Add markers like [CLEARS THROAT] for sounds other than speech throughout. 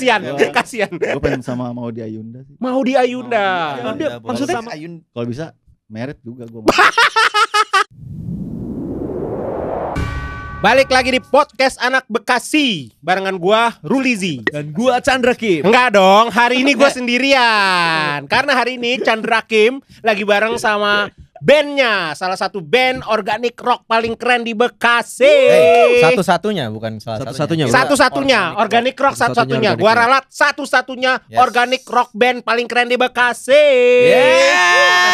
kasihan, kasihan. Gue pengen sama mau di Ayunda sih. Mau di Ayunda. Mau di Ayunda, boleh. maksudnya Sama Ayun. Kalau bisa merit juga gue. [LAUGHS] balik lagi di podcast anak Bekasi barengan gua Rulizi. Dan gua Chandra Kim. Enggak dong, hari ini gua [LAUGHS] sendirian. Karena hari ini Chandra Kim lagi bareng sama bandnya, salah satu band organik rock paling keren di Bekasi. Eh, satu-satunya bukan salah Satu-satunya, satunya. Satu-satunya, organik rock Satu-satunya satu-satunya. organic Gua ralat satu-satunya Yes. organik rock band paling keren di Bekasi.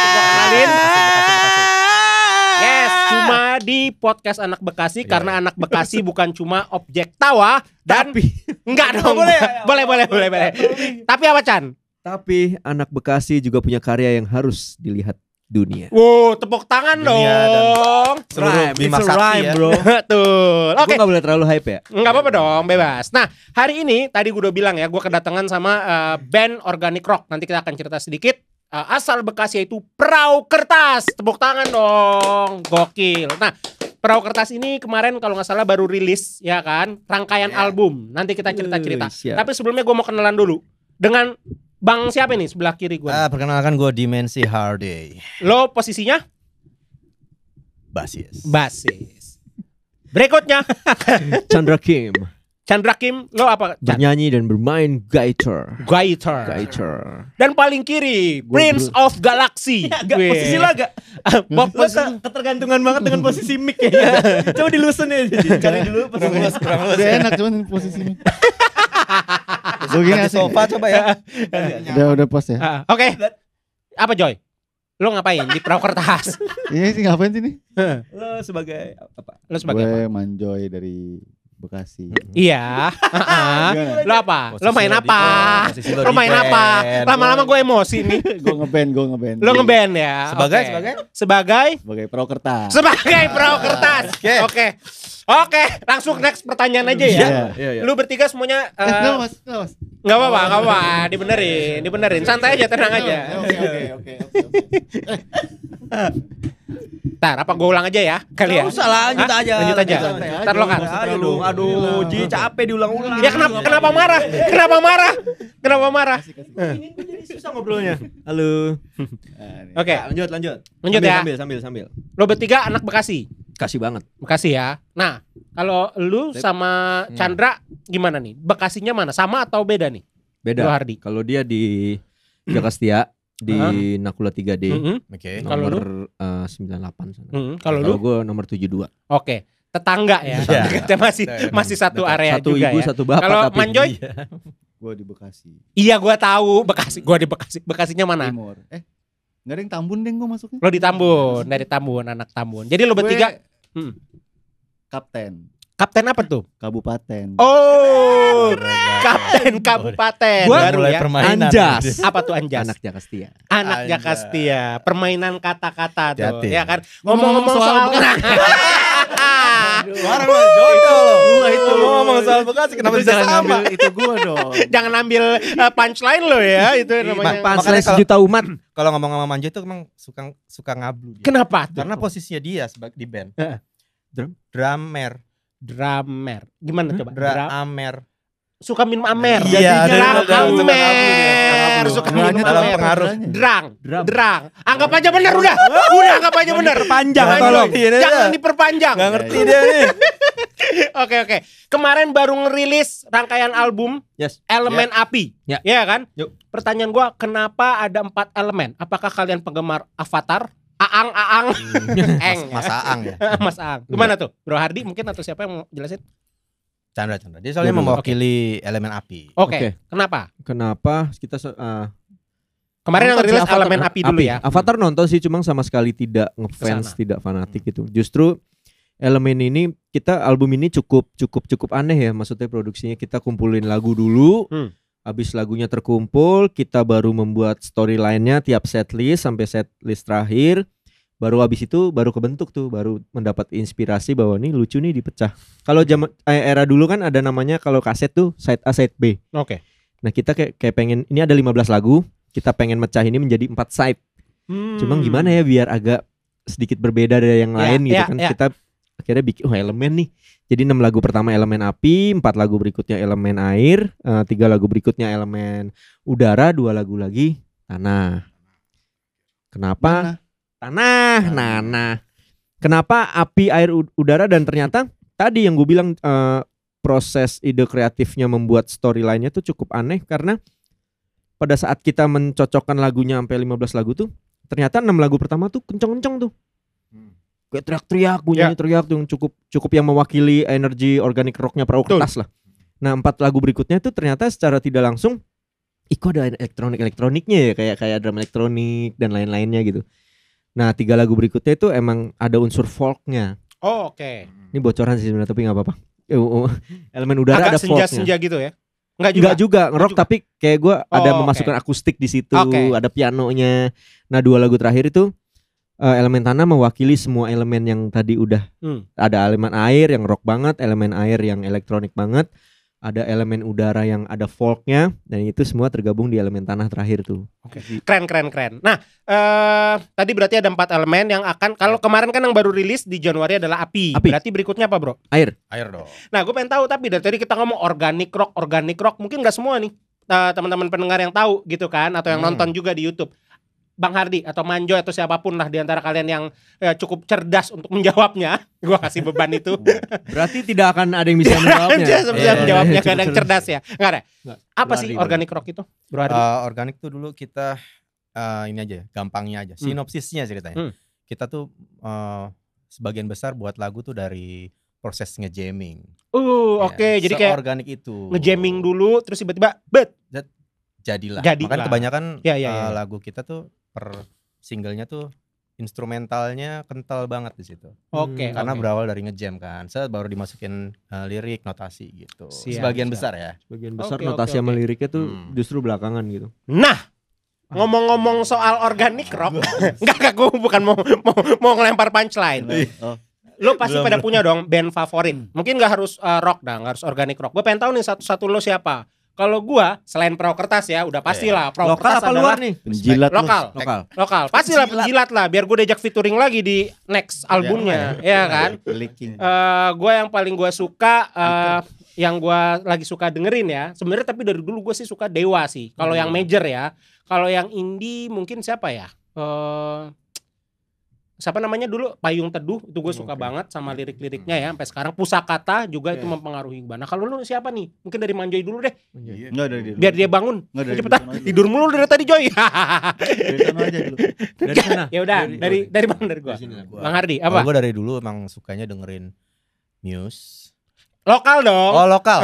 Kenalin. Yes, cuma di podcast anak Bekasi Iya. karena anak Bekasi bukan cuma objek tawa dan Tapi enggak dong. boleh ya? [LAUGHS] boleh, boleh, boleh, boleh. Tapi apa Chan? tapi anak Bekasi juga punya karya yang harus dilihat dunia. Wow, tepuk tangan Dunia dong. Seluruh Rhyme, Bima it's Sakti rhyme, ya. bro. [LAUGHS] Betul. Oke. nggak boleh terlalu hype ya. Nggak apa-apa dong, bebas. Nah, hari ini tadi gue udah bilang ya, gue kedatangan sama eh, band organic rock. Nanti kita akan cerita sedikit. Eh, asal Bekasi yaitu Perahu Kertas. Tepuk tangan dong, gokil. Nah, Perahu Kertas ini kemarin kalau nggak salah baru rilis ya kan, rangkaian Ya. album. Nanti kita cerita-cerita. Siap. Tapi sebelumnya gue mau kenalan dulu dengan Bang siapa nih sebelah kiri gue? Ah, perkenalkan gue Dimensi Hardy. Lo posisinya Basis. basis. Berikutnya [LAUGHS] Chandra Kim Chandra Kim, lo apa? Bernyanyi dan bermain gitar. Guitar. Gitar. Dan paling kiri, Gua Prince of Galaxy. [LAUGHS] Agak Wih. posisi lo agak Bok- lo ke- ketergantungan banget dengan posisi mic ya. [LAUGHS] Coba dilusun ya. Cari dulu Kurang luas, kurang luas. Udah enak cuman posisinya. Gue gini Ganti asik. sofa coba ya. Udah udah pas ya. Ah, Oke. Apa Joy? Lo ngapain di perahu kertas? Ini sih ngapain sih nih? Lo sebagai apa? Lo sebagai apa? Gue manjoy dari Bekasi. Iya. [LAUGHS] Lo apa? Lo main apa? Lo main apa? Lama-lama gue emosi nih. [LAUGHS] gue ngeband, gue ngeband. Lo ngeband ya? Sebagai sebagai Sebagai Sebagai pro kertas. sebagai perahu kertas. Oke. Oke. Langsung next pertanyaan aja ya. Iya. Iya, iya. Lu bertiga semuanya Eh, eh, nggak apa-apa, nggak apa-apa, dibenerin, dibenerin, santai aja, tenang aja. Oke, oke, oke, oke. [LAUGHS] Ntar apa gue ulang aja ya kali ya? Nggak usah lah, lanjut aja. Lanjut aja. Ntar lo kan. dong. Aduh, Gila. Ji capek diulang-ulang. Ya kenapa kenapa marah? Kenapa marah? Kenapa marah? Ini gue jadi susah ngobrolnya. Halo. [LAUGHS] Nah. Oke, Ya, lanjut, lanjut. Lanjut ya. Sambil, sambil, sambil. lo bertiga anak Bekasi. Kasih banget. Bekasi ya. Nah, kalau lu sama Hmm. Chandra gimana nih? Bekasinya mana? Sama atau beda nih? Beda. Hardi. Kalau dia di Jakastia di Hah? Nakula 3D Mhm, Oke. Kalau nomor eh, 98 sana. mhm. Kalau lu? gue nomor 72. Oke. Tetangga ya. Iya. [LAUGHS] Kita masih Dekat. masih satu Dekat. area satu juga ibu, ya. satu bapak Kalau. Manjoy? [LAUGHS] Gue di Bekasi. Iya, gua tahu Bekasi. Gua di Bekasi. Bekasinya mana? Timur. Eh, nggak ada yang Tambun deh gue masuknya. Lo di Tambun, dari Tambun, anak Tambun. Jadi lo Gue bertiga Hmm. Kapten. Kapten apa tuh? Kabupaten. Oh, kapten kabupaten Gua baru mulai ya. permainan. Anjas. Apa tuh Anjas? Anak Jakastia. Anak Anjas. Jakastia, permainan kata-kata tuh, ya kan? Ngomong-ngomong soal [LAUGHS] Orang mah jodoh lo. Gua itu. Lu ngomong soal Bekasi kenapa bisa jangan sama? ngambil itu gue dong. [LAUGHS] Jangan ambil uh, punchline lo ya, itu namanya. Ma- Pansel Makanya kalau- sejuta umat. Kalau ngomong sama Manjo itu emang suka suka ngablu dia. Kenapa tuh? Karena posisinya dia sebagai di band. Heeh. Drum? Drummer. Drummer. Gimana coba? Dra- Drummer. suka minum amer. Iya, drang amer. Suka minum dalam amer. pengaruh. Drang, drang. Anggap aja bener udah. Udah anggap aja bener. Panjang Jangan tolong. di- Jangan diperpanjang. Gak ngerti dia nih. [LAUGHS] Oke oke. Kemarin baru ngerilis rangkaian album Yes. Elemen Api. Ya. Iya kan? Yuk. Pertanyaan gua kenapa ada empat elemen? Apakah kalian penggemar Avatar? Aang Aang Eng. Mas, Mas Aang ya. [LAUGHS] Mas Aang. Gimana tuh? Bro Hardi mungkin atau siapa yang mau jelasin? Chandra Chandra. Dia soalnya Dulu. mewakili elemen api. Oke. Oke. Kenapa? Kenapa kita eh, Kemarin yang ngerilis Avatar. Elemen Api dulu ya. Avatar nonton sih cuma sama sekali tidak ngefans, Ke sana. tidak fanatik gitu. Justru elemen ini kita album ini cukup cukup cukup aneh ya maksudnya produksinya kita kumpulin lagu dulu. Hmm. Habis lagunya terkumpul, kita baru membuat storyline-nya tiap set list sampai set list terakhir. Baru habis itu baru kebentuk tuh, baru mendapat inspirasi bahwa nih lucu nih dipecah. Kalau zaman eh, era dulu kan ada namanya kalau kaset tuh side A side B. Oke. Nah, kita kayak kayak pengen ini ada 15 lagu, kita pengen mecah ini menjadi empat side. Hmm. Cuma gimana ya biar agak sedikit berbeda dari yang Ya, lain gitu ya, kan. ya. Kita akhirnya bikin oh elemen nih jadi enam lagu pertama elemen api empat lagu berikutnya elemen air eh, tiga lagu berikutnya elemen udara dua lagu lagi tanah. Kenapa? Tanah. Tanah. Kenapa api air ud- udara dan ternyata tadi yang gue bilang eh, proses ide kreatifnya membuat storyline-nya tuh cukup aneh karena pada saat kita mencocokkan lagunya sampai 15 lagu tuh ternyata enam lagu pertama tuh kenceng-kenceng tuh kayak teriak-teriak bunyinya teriak tuh yang cukup cukup yang mewakili energi organik rocknya Perahu. Kertas lah nah empat lagu berikutnya tuh ternyata secara tidak langsung Ih kok ada elektronik elektroniknya ya kayak kayak drum elektronik dan lain-lainnya gitu nah tiga lagu berikutnya itu emang ada unsur folknya Oh, oke. ini bocoran sih sebenarnya tapi nggak apa-apa Eh, oh, oh. elemen udara ada Agak folknya senja-senja gitu ya. Enggak juga. Enggak juga ngerok juga. tapi kayak gue ada Oh, oke. memasukkan akustik di situ, Oke. ada pianonya. Nah, dua lagu terakhir itu eh, elemen tanah mewakili semua elemen yang tadi udah Hmm. ada elemen air yang rock banget, elemen air yang elektronik banget, ada elemen udara yang ada folknya dan itu semua tergabung di elemen tanah terakhir tuh. Keren keren keren. Nah, eh tadi berarti ada empat elemen yang akan kalau kemarin kan yang baru rilis di Januari adalah api. Api. Berarti berikutnya apa, Bro? Air. Air dong. Nah, gue pengen tahu tapi dari tadi kita ngomong organic rock, organic rock, mungkin nggak semua nih eh, teman-teman pendengar yang tahu gitu kan atau yang Hmm. nonton juga di YouTube. Bang Hardi atau Manjoy atau siapa pun lah di antara kalian yang eh, cukup cerdas untuk menjawabnya, [LAUGHS] gua kasih beban itu. Berarti tidak akan ada yang bisa menjawabnya. Bisa bisa Iya, menjawabnya iya, kan yang cerdas ya. Enggak ada. Nggak. Apa Bro sih Hardi, organic rock itu? Bro Hardi. Eh, organik tuh dulu kita eh, ini aja, gampangnya aja. Hmm. Sinopsisnya ceritanya. Hmm. Kita tuh eh, sebagian besar buat lagu tuh dari proses ngejamming. Uh, Ya, oke. Jadi kayak organik itu. ngejamming dulu terus tiba-tiba bet. Jadilah. Jadilah. Makanya kebanyakan Ya, ya, ya. lagu kita tuh per singlenya tuh instrumentalnya kental banget di situ. Oke. Karena oke. berawal dari ngejam kan. Set baru dimasukin eh, lirik, notasi gitu. Siap, Sebagian siap. besar ya. Sebagian besar Oke, notasi oke, sama liriknya tuh Hmm. justru belakangan gitu. Nah, ngomong-ngomong soal organic rock, enggak [LAUGHS] enggak gue bukan mau mau mau ngelempar punchline. Oh, Lo pasti Belum, pada belum. punya dong band favorit. Mungkin nggak harus uh, rock dah, nggak harus organic rock. Gue pengen tahu nih satu-satu lo siapa. Kalau gua selain perahu kertas ya, udah pastilah perahu Lokal kertas apa adalah luar nih? penjilat lu. lokal. Lokal. Lokal. Pastilah penjilat lah, biar gue diajak featuring lagi di next albumnya, ya kan? Leaking. Eh, gue yang paling gue suka eh, yang gue lagi suka dengerin ya sebenarnya tapi dari dulu gue sih suka Dewa sih kalau yang major ya kalau yang indie mungkin siapa ya eh siapa namanya dulu? Payung Teduh itu gue suka Oke. banget sama lirik-liriknya ya sampai sekarang. Pusakata juga itu Oke. mempengaruhi gue nah kalau lu siapa nih? Mungkin dari Manjoy dulu deh. Enggak dari biar dia bangun. Nggak, dari cepetan. tidur mulu dari tadi Joy. Dari sana aja dulu. [LAUGHS] Dari sana. ya udah Dari- dari dari mana dari gue Bang Hardi apa? gue dari dulu emang sukanya dengerin Muse. Lokal dong Oh, lokal.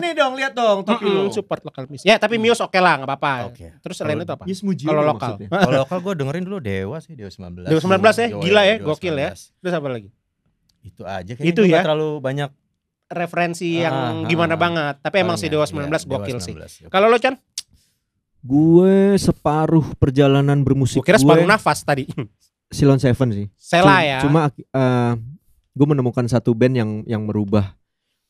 Ini dong lihat dong topi Mm-mm, lo. support lokal Muse. Ya, tapi Muse oke lah, nggak apa-apa. Oke. Terus selain itu apa? Yes, Mujio Kalau lo lokal. Kalau lokal gue dengerin dulu Dewa sih, Dewa 19. Dewa 19 ya, Dewa gila ya, Dewa gokil ya. 19. Terus apa lagi? Itu aja kayaknya Itu ya? nggak terlalu banyak Referensi Ah, yang ah, gimana ah. banget. Tapi emang si. Dewa 19 Iya, Dewa gokil sih. 19. Kalau lo Chan? Gue separuh perjalanan bermusik Gue kira separuh gue nafas tadi. Silon Seven sih. Sela ya. Cuma gue menemukan satu band yang yang merubah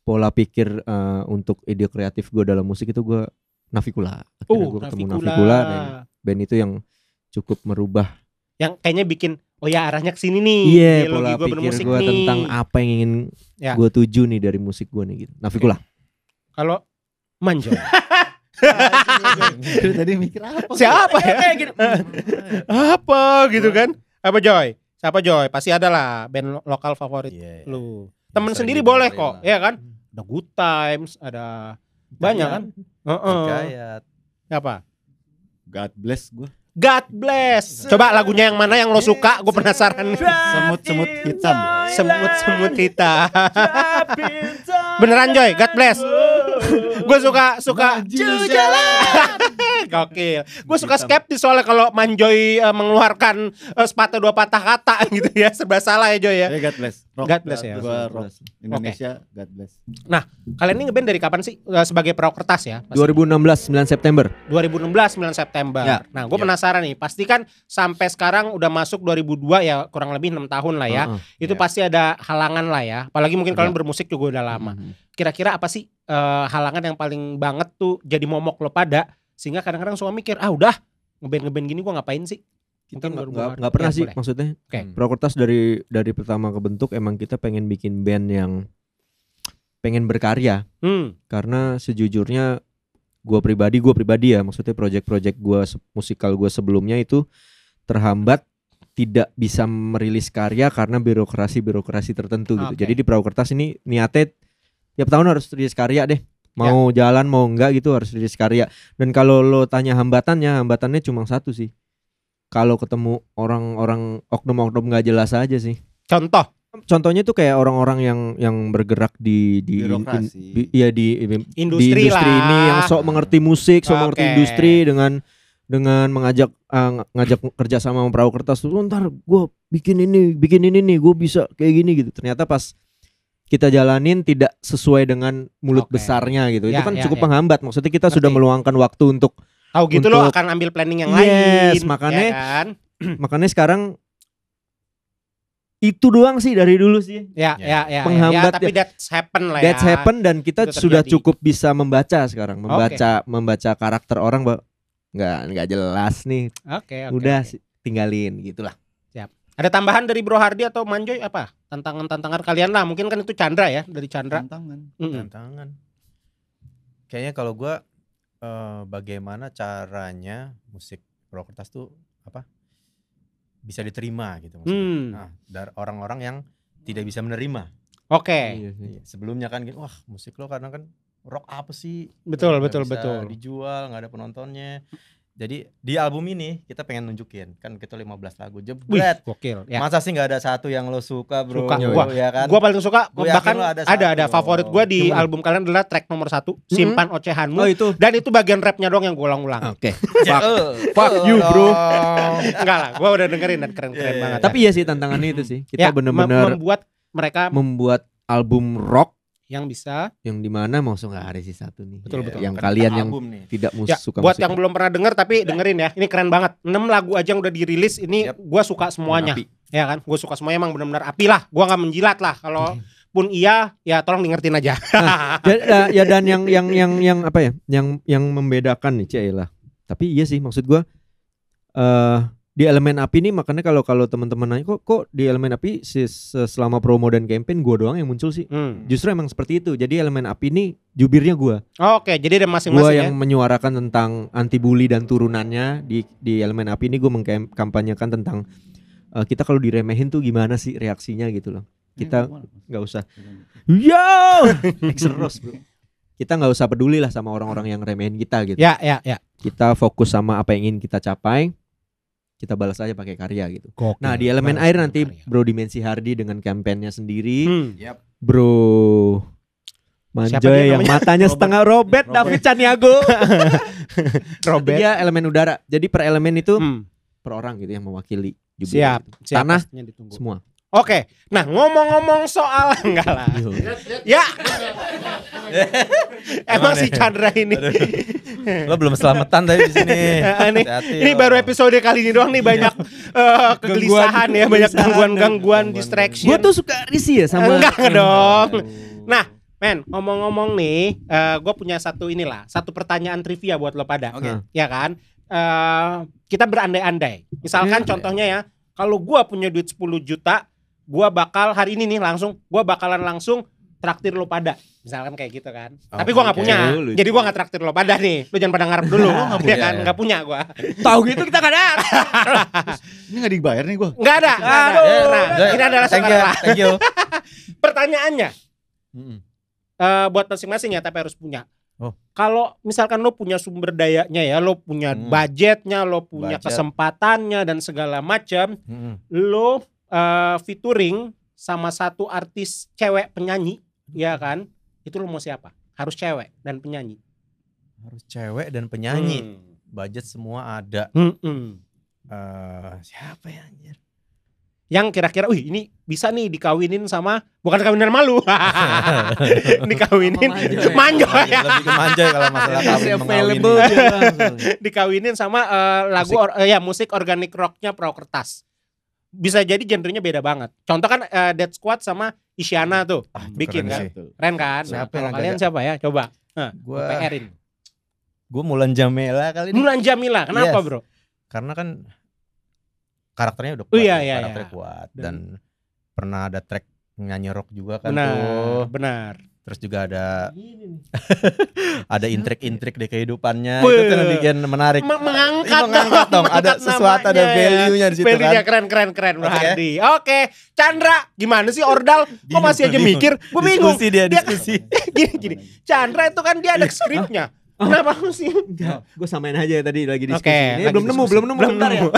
pola pikir eh, untuk ide kreatif gue dalam musik itu gue Navikula. Akhirnya uh, gue ketemu Navikula. Navikula dan band itu yang cukup merubah Yang kayaknya bikin oh ya arahnya ke sini nih. iya ideologi pola gua pikir bermusik gue tentang apa yang ingin Ya. gue tuju nih dari musik gue nih gitu. Navikula. Kalau Manjo. [LAUGHS] Tadi mikir apa? Siapa ya? apa gitu kan? Apa Joy? Siapa Joy? Pasti ada lah band lo- lokal favorit Iya. lu. Temen Bisa sendiri boleh kok, lah. ya kan? Ada Good Times, ada banyak kan? Heeh. Hikayat. Apa? God bless gue. God bless. Coba lagunya yang mana yang lo suka? Gue penasaran. Semut-semut hitam. Semut-semut kita. Beneran Joy, God bless. Gue suka suka [LAUGHS] Gokil. Gue suka skeptis soalnya kalau Manjoy eh, mengeluarkan eh, sepatah dua patah kata [LAUGHS] gitu ya. Serba salah ya Joy ya. Ya God bless. Rock. God bless ya. Gua rock. Indonesia God bless. Kalian ini ngeband dari kapan sih Eh, sebagai perahu kertas ya? Pasti 2016 9 September. 2016 9 September. Ya. Nah, gue Ya. penasaran nih. Pasti kan sampai sekarang udah masuk 2002 ya, kurang lebih enam tahun lah ya. Heeh. Itu Ya. pasti ada halangan lah ya. Apalagi mungkin kalian bermusik juga udah lama. Mhm. Kira-kira apa sih eh, halangan yang paling banget tuh jadi momok lo pada sehingga kadang-kadang suka mikir, "Ah, udah ngeband-ngeband gini gua ngapain sih?" kita nggak pernah ya, sih boleh. maksudnya Oke. Hmm. Prokertas dari dari pertama kebentuk emang kita pengen bikin band yang pengen berkarya Hmm. karena sejujurnya gua pribadi gua pribadi ya maksudnya project-project gua musikal gua sebelumnya itu terhambat tidak bisa merilis karya karena birokrasi-birokrasi tertentu gitu. Oke. Jadi di perahu kertas ini niatnya tiap tahun harus rilis karya deh. Mau jalan mau enggak gitu harus rilis karya. Dan kalau lo tanya hambatannya, hambatannya cuma satu sih. Kalau ketemu orang-orang oknum-oknum nggak jelas aja sih. Contoh. Contohnya tuh kayak orang-orang yang yang bergerak di di Birokrasi. di- iya di di Industri, industri lah. ini yang sok mengerti musik, sok mengerti Oke. industri dengan dengan mengajak eh, ng- ngajak kerja sama perahu kertas tuh "Oh, ntar gue bikin ini bikin ini nih gue bisa kayak gini gitu ternyata pas kita jalanin tidak sesuai dengan mulut Oke. besarnya gitu itu Ya, kan ya, cukup ya. penghambat maksudnya kita sudah meluangkan waktu untuk Tahu gitu lo Untuk- akan ambil planning yang Yes, lain. makanya- ya kan? [CLEARS THROAT] makanya sekarang itu doang sih dari dulu sih Ya, Ya. ya, ya, ya, Penghambat ya, tapi that's happen lah ya. That's happen dan kita Itu sudah terjadi. cukup bisa membaca sekarang, membaca membaca karakter orang, Mbak. Nggak nggak jelas nih. Oke, oke. Udah oke. sih, tinggalin gitulah. Ada tambahan dari Bro Hardi atau Manjoy apa? Tantangan-tantangan kalian lah. Mungkin kan itu Chandra ya, dari Chandra. Tantangan. Mm-mm. tantangan kayaknya kalau gua eh, bagaimana caranya musik Prokertas tuh apa bisa diterima gitu maksudnya. Hmm. Nah, dari orang-orang yang tidak bisa menerima. Oke. Iya sih. Sebelumnya kan gitu, wah musik lo karena kan rock apa sih? Betul, Nggak betul, bisa betul. Dijual, nggak ada penontonnya. Jadi di album ini kita pengen nunjukin kan kita 15 lagu jebret. gokil. Ya. Masa sih nggak ada satu yang lo suka, Bro? Suka. Gua- ya kan? Gua paling suka Gua bahkan ada ada ada, favorit gua di Gimana? album kalian adalah track nomor satu simpan ocehanmu Oh itu. dan itu bagian rapnya doang yang gue ulang-ulang Oke. [LAUGHS] [LAUGHS] Ya, Fuck. eh, fuck eh you, bro. dong. enggak lah gue udah dengerin dan keren-keren Iya, iya, banget Tapi ya sih tantangannya itu sih. Kita Ya, bener-bener membuat mereka membuat album rock yang bisa yang di mana mau nggak ada sih satu nih. Betul, Iya, betul. Yang kan kalian yang nih. tidak mus ya suka buat musik. yang belum pernah denger tapi dengerin ya ini keren banget 6 lagu aja yang udah dirilis ini Yap. gua suka semuanya Api. ya kan gue suka semuanya emang benar-benar api lah gua nggak menjilat lah kalau pun iya ya tolong dengerin aja [LAUGHS] ya, ya- ya dan yang yang yang yang apa ya yang yang membedakan nih Cek lah tapi iya sih maksud gua eh di elemen api nih makanya kalau kalau teman-teman nanya kok kok di elemen api si, se- selama promo dan campaign gua doang yang muncul sih? Hmm. justru emang seperti itu. Jadi elemen api ini jubirnya gua. Oke jadi ada gua masing-masing yang ya menyuarakan tentang anti bully dan turunannya di di elemen api ini gua mengkampanyekan tentang eh, kita kalau diremehin tuh gimana sih reaksinya gitu loh. Kita nggak usah. [LAUGHS] Yo Exeros, bro. Kita nggak usah peduli lah sama orang-orang yang remehin kita gitu. Ya ya ya. Kita fokus sama apa yang ingin kita capai kita balas aja pakai karya gitu. Nah di elemen Balas air nanti karya. bro dimensi Hardi dengan kampanyenya sendiri. Hmm. bro Siapa dia Manjoy yang matanya setengah robet Robert. David Caniago [LAUGHS] Robert. Dia elemen udara. Jadi per elemen itu Hmm. per orang gitu yang mewakili jubir siap gitu. siap Tanah. semua. Oke nah ngomong-ngomong soal [LAUGHS] enggak lah. Ya. [LAUGHS] Emang si Chandra ini Lo belum selamatan tadi di sini. [LAUGHS] ini, baru episode kali ini doang nih banyak [LAUGHS] eh, kegelisahan ya, banyak gangguan-gangguan Gangguan. distraction. gue tuh suka risih ya sama Enggak dong. Nah, men, ngomong-ngomong nih, eh gue punya satu inilah, satu pertanyaan trivia buat lo pada, Oke. ya kan? Eh kita berandai-andai. Misalkan Iya. contohnya ya, kalau gue punya duit 10 juta, gue bakal hari ini nih langsung, gue bakalan langsung traktir lo pada, misalkan kayak gitu kan. Tapi gue nggak oke. punya, Lucu. jadi gue nggak traktir lo pada nih. Lo jangan pada ngarep dulu, Lo [LAUGHS] nggak ya punya kan? ya? Nggak punya gue. tahu gitu kita kan [LAUGHS] Ini gak dibayar nih gua. Nggak ada. nggak. Aduh. Nah, ini adalah Thank you. Thank you. [LAUGHS] Pertanyaannya, eh buat masing-masing ya tapi harus punya. Oh. Kalau misalkan lo punya sumber dayanya ya, lo punya Hmm. budgetnya, lo punya Budget. kesempatannya dan segala macam, Mm-mm. lo eh, featuring sama satu artis cewek penyanyi, ya kan? Itu lo mau siapa? Harus cewek dan penyanyi. Harus cewek dan penyanyi. Hmm. Budget semua ada. Hmm, hmm. Eh, siapa ya anjir? Yang kira-kira, wih ini bisa nih dikawinin sama bukan kawinan malu, dikawinin [LAUGHS] Manjoy. manjoy ya. Lebih ke manjoy kalau masalah [LAUGHS] kawin available [LAUGHS] dikawinin sama eh, lagu or- eh, ya musik organik rocknya Pro Kertas. Bisa jadi genrenya beda banget. Contoh kan eh, Dead Squad sama Isyana tuh. Ah, Bikin keren kan? sih. Keren kan? Nah, Siapa kalau yang kalian agak- siapa ya? Coba. Nah, Gua PR-in. gua Mulan Jamela kali ini. Mulan Jamila. Kenapa, Yes. Bro? Karena kan karakternya udah Oh, kuat, iya, tuh, iya, karakternya iya. kuat dan pernah ada track nyanyi rock juga kan Benar, tuh. benar. Terus juga ada [LAUGHS] ada intrik-intrik di kehidupannya Wih. itu kan yang bikin menarik. Me- mengangkat, Iya, mengangkat dong, ada mengangkat sesuatu ada ya. value-nya di situ Value-nya kan. keren keren keren Bro Oke. Hardi. Oke, Chandra, gimana sih Ordal? Kok masih aja mikir? Gue bingung. Diskusi dia, Dia- diskusi. [LAUGHS] gini gini. Chandra itu kan dia ada skripnya. [LAUGHS] Kenapa sih? Enggak, gue samain aja ya tadi lagi diskusi. Oke, Ini lagi belum nemu, belum nemu, Belum bentar nemu.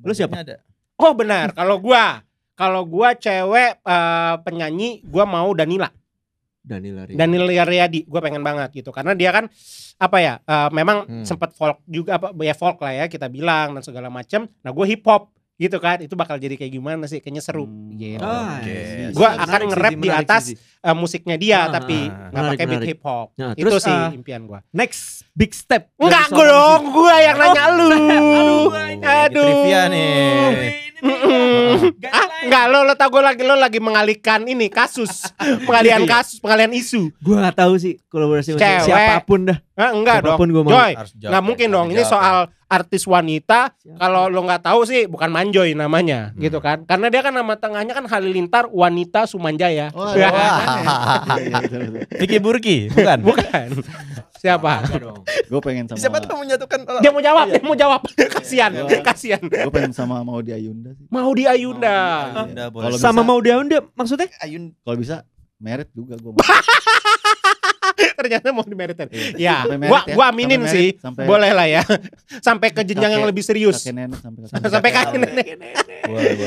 Lu siapa? Ada. Oh benar, kalau gua kalau gua cewek eh, penyanyi, gua mau Danila. Danila Ria. Danila Riyadi, gua pengen banget gitu karena dia kan apa ya, eh, memang Hmm. sempat folk juga apa ya folk lah ya kita bilang dan segala macam. Nah, gua hip hop gitu kan, itu bakal jadi kayak gimana sih? Kayaknya seru. Hmm. Gitu. Oke. iya, Gua menarik akan nge-rap di atas sih. Eh, musiknya dia Ah, tapi ah, nggak pakai beat hip hop. Nah, itu terus, sih ah, impian gua. Next big step. Enggak gue dong, gua yang nanya lu. Aduh, gua ini Aduh. trivia nih. Mm-mm. Ah, enggak lo lo tau gue lagi lo lagi mengalihkan ini kasus, pengalihan Iya. kasus, pengalihan isu. Gue gak tahu sih kolaborasi siapa pun dah. Ah, enggak Siapa pun dong. gua mau. Joy, nggak mungkin dong. Ini dijawab, soal artis wanita. Kalau lo nggak tahu sih, bukan Manjoy namanya, Hmm. gitu kan? Karena dia kan nama tengahnya kan Halilintar Wanita Sumanjaya. Oh, [LAUGHS] Ya. Vicky Burki, bukan? [LAUGHS] Bukan. Siapa? Gue pengen sama Siapa tuh menyatukan Dia mau jawab, dia mau jawab. [LAUGHS] Kasihan, Iya. kasihan. Gue pengen sama Maudi Ayunda sih. Mau di Ayunda. Ayunda boleh. Kalau Sama mau dia dia maksudnya? Ayun Kalau bisa merit juga gue. [LAUGHS] Ternyata mau di meritan. Ya, Sampai merit gua ya. gua aminin Sampai sih. merit, sampai- Boleh lah ya. [LAUGHS] Sampai ke jenjang yang lebih serius. Kakek nenek sampai [LAUGHS] Sampai kakek nenek.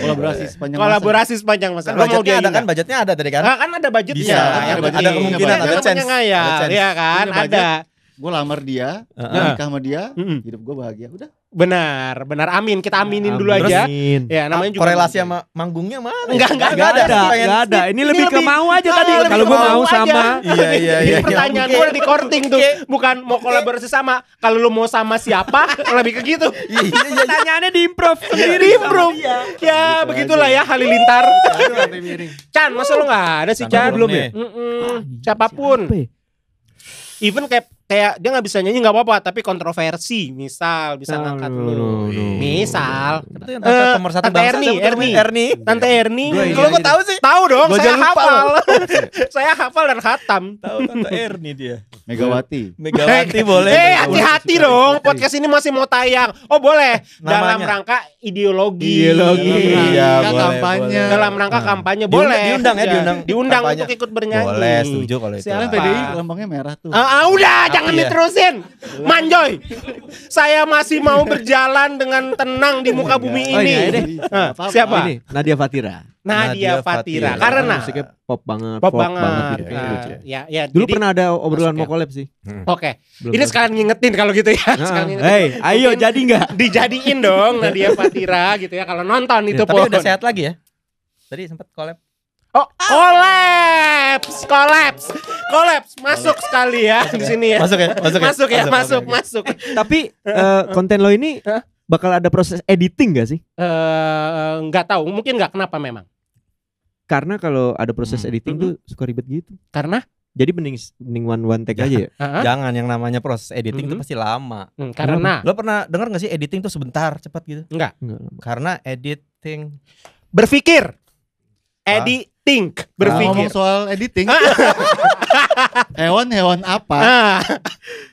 Kolaborasi sepanjang masa. Kolaborasi sepanjang masa. Kan budgetnya ada kan budgetnya ada tadi kan? Ah, kan ada budgetnya. Bisa, ada- penting. ada kemungkinan, ada chance. ngayal, Ada chance. Iya kan? Ada. Gue lamar dia, nikah sama dia, hidup gue bahagia. Udah. Benar, benar. Amin. Kita aminin dulu Amin. aja. Amin. Ya, namanya juga korelasi sama manggungnya mana? Enggak, enggak, Gak ada, Pengen- gak ada. Ini lebih ke mau aja Ah, tadi. Kalau gue mau sama. [LAUGHS] Iya iya Ini iya. pertanyaan gue di korting tuh, bukan mau kolaborasi sama. Kalau lu mau sama siapa, [LAUGHS] lebih ke gitu. Iya iya iya. Pertanyaannya di improv Di improve. Ya, begitulah ya Halilintar. [LAUGHS] Chan, masa lu nggak ada sih Chan? belum ya? Mm-mm. Siapa pun. Even kayak kayak dia nggak bisa nyanyi nggak apa-apa, tapi kontroversi, misal bisa ngangkat lu. Misal, tuh yang tante Eh, pemersatu Tante? Erni, Erni. Erni. Tante Erni. Kalau gua aja tahu sih. Tahu dong, Gua saya hafal. [LAUGHS] saya hafal dan khatam. Tahu tante Erni dia. Megawati. Megawati boleh. Eh, boleh. hati-hati dong. Podcast ini masih mau tayang. Oh, boleh. Dalam rangka ideologi. Ideologi. Iya, Rangka boleh, kampanye. boleh. Dalam rangka kampanye Diundang- boleh. diundang ya, Ya. diundang Diundang kampanye. untuk ikut bernyanyi. Boleh, setuju kalau itu. Siapa? PDI lambangnya merah tuh. Ah, ah, udah, jangan ya? diterusin. Manjoy. Saya masih mau berjalan dengan tenang di muka bumi Oh, ini. ini. Ah, Apa-apa. siapa? Ini Nadia Fatira. Nadia Nadia Fatira. Fatira. Karena musiknya pop banget, pop folk banget. gitu, Ah, lucu ya, ya. Dulu jadi- pernah ada obrolan mau ya. collab sih. Oke. Belum Ini sekalian ngingetin kalau gitu ya. Nah. Hei, ayo Mungkin jadi nggak? dijadiin dong Nadia Fatira gitu ya kalau nonton itu Tapi pun. udah sehat lagi ya. Tadi sempat collab. Oh, kolaps, kolaps, kolaps, masuk sekali ya di sini ya. Masuk ya? Masuk ya? Masuk ya, masuk, masuk. Tapi eh, konten lo ini bakal ada proses editing gak sih? Eh, nggak tahu, mungkin nggak kenapa memang. Karena kalau ada proses Hmm. editing tuh suka ribet gitu. Karena Jadi mending mending one one take Ya. aja ya. Jangan yang namanya proses editing itu Mhm. pasti lama. Hmm, karena Lo pernah dengar gak sih editing tuh sebentar cepat gitu? Enggak. Karena editing berpikir, editing, Nah, berpikir. ngomong soal editing. [LAUGHS] Hewan-hewan apa Ah,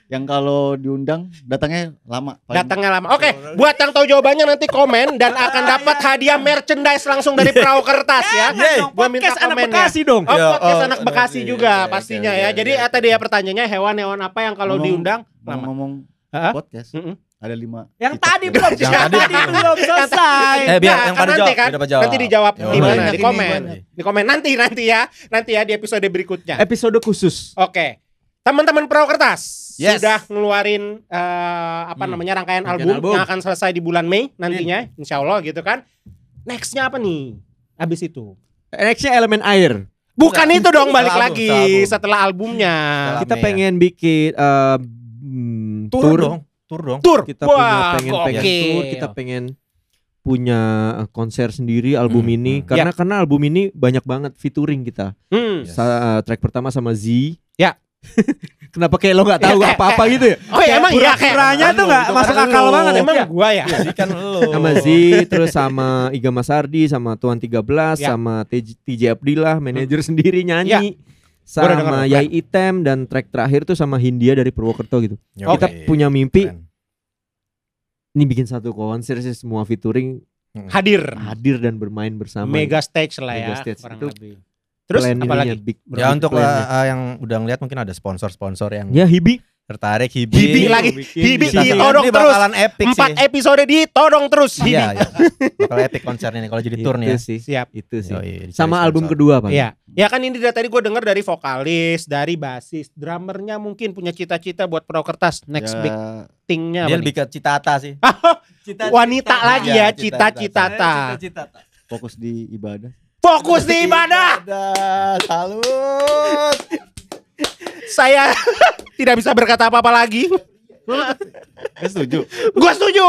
yang kalau diundang datangnya lama? Paling- datangnya lama. Oke, buat yang tahu jawabannya nanti komen dan akan dapat hadiah merchandise langsung dari Perahu Kertas ya. Yeay. Gua minta Podcast anak. Bekasi dong. Oh, Ya, podcast oh, anak oke, Bekasi oke, juga pastinya ya. Jadi eh, tadi ya pertanyaannya hewan-hewan apa yang kalau diundang lama? Ngomong podcast. Mm-mm. Ada lima. Yang tipe. tadi belum Yang tadi belum [LAUGHS] selesai. Eh biar Nah, yang kan pada nanti jawab, kan, jawab. Nanti dijawab di mana? Di komen. Di komen nanti nanti ya. Nanti ya di episode berikutnya. Episode khusus. Oke. Teman-teman Perahu Kertas Yes. sudah ngeluarin eh, apa Hmm. namanya rangkaian Rangkaian album, album. yang akan selesai di bulan Mei nantinya, insya Allah gitu kan. Nextnya apa nih? Abis itu? Nextnya elemen air. Bukan itu dong balik Setelah lagi album, setelah album. setelah albumnya. Setelah- Kita ya. pengen bikin eh, hmm, Tur, tour. dong, tur dong. Tur. Kita punya Wah, pengen pengen gokil. tour. Kita pengen punya eh, konser sendiri album Hmm, ini hmm. karena karena album ini banyak banget featuring kita. Hmm. Yes. Sa- eh, track pertama sama Z. Ya. [LAUGHS] Kenapa kayak lo nggak tahu apa-apa gitu ya? Oh ya emang iya kayak Pura-puranya tuh itu masuk akal banget ya. emang gua ya. Jadi kan. [LAUGHS] Sama Z, terus sama Iga Masardi, sama Tuan 13, Ya. sama TJ, TJ Abdillah, manajer sendiri nyanyi. Ya. Sama. Yai Item dan track terakhir tuh sama Hindia dari Purwokerto gitu. Yoi. Kita punya mimpi Keren. ini bikin satu konser sih semua featuring Hadir. hadir dan bermain bersama. Mega stage lah ya. Mega stage. kurang Itu lebih. Terus Plan apa ininya, lagi? big- Ya untuk uh, yang udah ngeliat mungkin ada sponsor-sponsor yang ya Hibi tertarik Hibi. Hibi lagi. Hibi ditodong ini terus. epic Empat sih. episode ditodong terus. Hibi. Iya, [LAUGHS] iya. Bakal epic konsernya nih kalau jadi tour nih ya. Itu sih. Siap. Itu sih. Yoi, dicari Sama sponsor. album kedua Pak. Iya. Ya kan ini dari tadi gue denger dari vokalis, dari basis, drummernya mungkin punya cita-cita buat pro kertas next Ya, big thingnya Dia lebih ke Citata sih. [LAUGHS] nih? Wanita lagi ya, Iya, cita-cita. fokus di ibadah. Fokus di ibadah. Ada salut. Saya [LAUGHS] tidak bisa berkata apa-apa lagi. Eh, setuju. Gua setuju.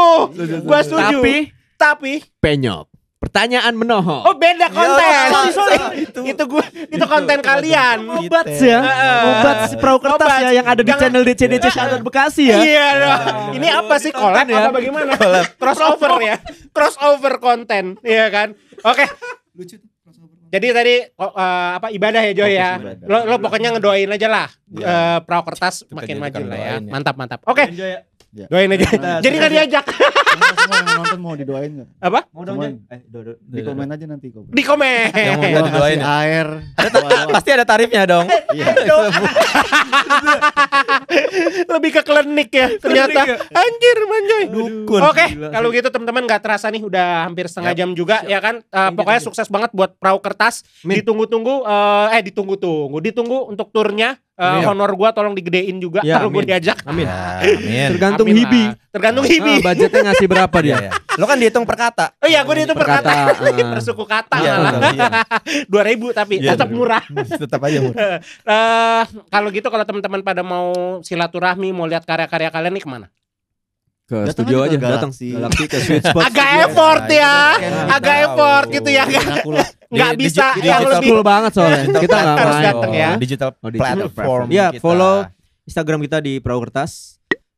Gua setuju. Tapi Tapi penyok. Pertanyaan menohok. oh beda konten. Ya, sorry, sorry. itu. Itu gua itu konten kalian. Obat ya. Heeh. Obat si perahu kertas Obat. ya yang ada di Jangan- channel DCDC Shoutout Bekasi ya. Iya dong. Ini apa sih collab ya. apa bagaimana? Crossover ya. Crossover konten, iya kan? Oke. Jadi tadi eh, apa ibadah ya Joy ya. ibadah. Lo, lo pokoknya ngedoain aja lah. Eh, perahu kertas Kita makin maju lah ya. ya. Mantap mantap. Oke. Ya. Doain aja. Nah, Jadi nggak diajak. Semua, semua yang nonton mau didoain nggak? Apa? Mau dong? Eh, do, do. Di komen aja nanti komen. Di komen. Yang mau didoain ya? air. Pasti ada tarifnya dong. Iya. [LAUGHS] Lebih ke klinik ya ternyata. Anjir manjoy. Dukun. Oke, kalau gitu teman-teman nggak terasa nih udah hampir setengah jam juga ya kan. Eh, pokoknya sukses banget buat perahu kertas. Ditunggu-tunggu eh, eh ditunggu-tunggu. Ditunggu untuk turnya. Eh, Amin. honor gua tolong digedein juga Ya, kalau gua amin. diajak. Amin. Ya, amin. Tergantung Amin Hibi. lah. Tergantung Ah, Hibi. budgetnya ngasih berapa dia? Iya. Lo kan dihitung per kata. Oh iya, gua dihitung per Per kata. kata, ah. [LAUGHS] per suku kata Iya, iya. [LAUGHS] Dua ribu tapi Iya, tetap murah. [LAUGHS] Tetap aja murah. Eh, kalau gitu kalau teman-teman pada mau silaturahmi, mau lihat karya-karya kalian nih ke mana? Ke Datang studio aja aja, datang Galaxy. Galaxy ke Sweet Spot. Agak effort Iya, ya. kan Agak effort gitu ya. [LAUGHS] Nggak bisa di- yang digital lebih Cool banget soalnya. Digital Kita nggak harus main. datang ya. Digital Oh, digital platform. Kita. follow Instagram kita di Perahu Kertas.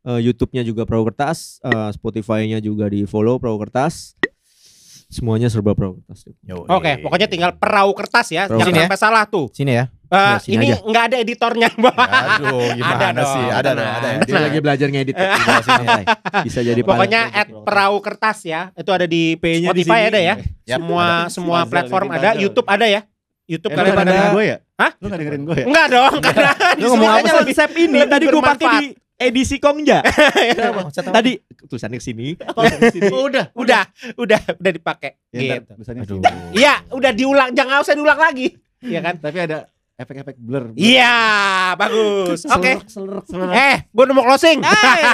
Eh, YouTube-nya juga Perahu Kertas, eh, Spotify-nya juga di follow Perahu Kertas. Semuanya serba Perahu Kertas. Oke, pokoknya tinggal perahu kertas ya. Perahu Jangan kertas. sampai salah tuh. Sini ya. Eh, Ya, ini aja. nggak ada editornya. Aduh, gimana Ada dong, sih? Ada dong, ada. tenang. ya. Dia lagi belajar ngedit. Di [LAUGHS] bawah sini. Bisa jadi Pokoknya at perahu kertas ya. Itu ada di P-nya di Spotify sini. ada ya. Yap, semua ada. semua Buzzer, platform ada. buzzer. YouTube ada ya. YouTube Eh, lu kalian nggak ada. dengerin gue ya? Hah? Lu gak dengerin gue ya? Enggak dong, karena di Lu ngomong apa Konsep ini tadi gue pakai di edisi Kongja. [LAUGHS] Tadi Tadi [LAUGHS] tulisannya ke sini. Udah. udah, udah, udah dipakai. Ya, Gitu. Iya, udah diulang, jangan usah diulang lagi. Iya kan? Tapi ada efek-efek blur. Iya, bagus. Oke. Selerek. Eh, gue udah mau closing. [LAUGHS] Ya, ya,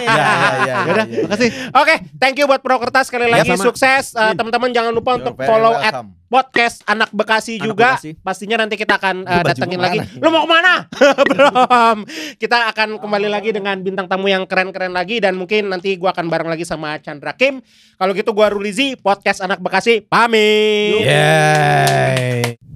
ya, Yaudah, ya, ya. makasih. Oke, thank you buat Pro Kertas sekali Ya, lagi sama. sukses. Eh, teman-teman jangan lupa untuk follow at podcast Anak Bekasi Anak juga. Bekasi. Pastinya nanti kita akan baju datengin lagi. Lu mau ke mana? [LAUGHS] Belum. Kita akan kembali lagi dengan bintang tamu yang keren-keren lagi dan mungkin nanti gua akan bareng lagi sama Chandra Kim. Kalau gitu gua Rulizi, podcast Anak Bekasi. Pamit. Yeay.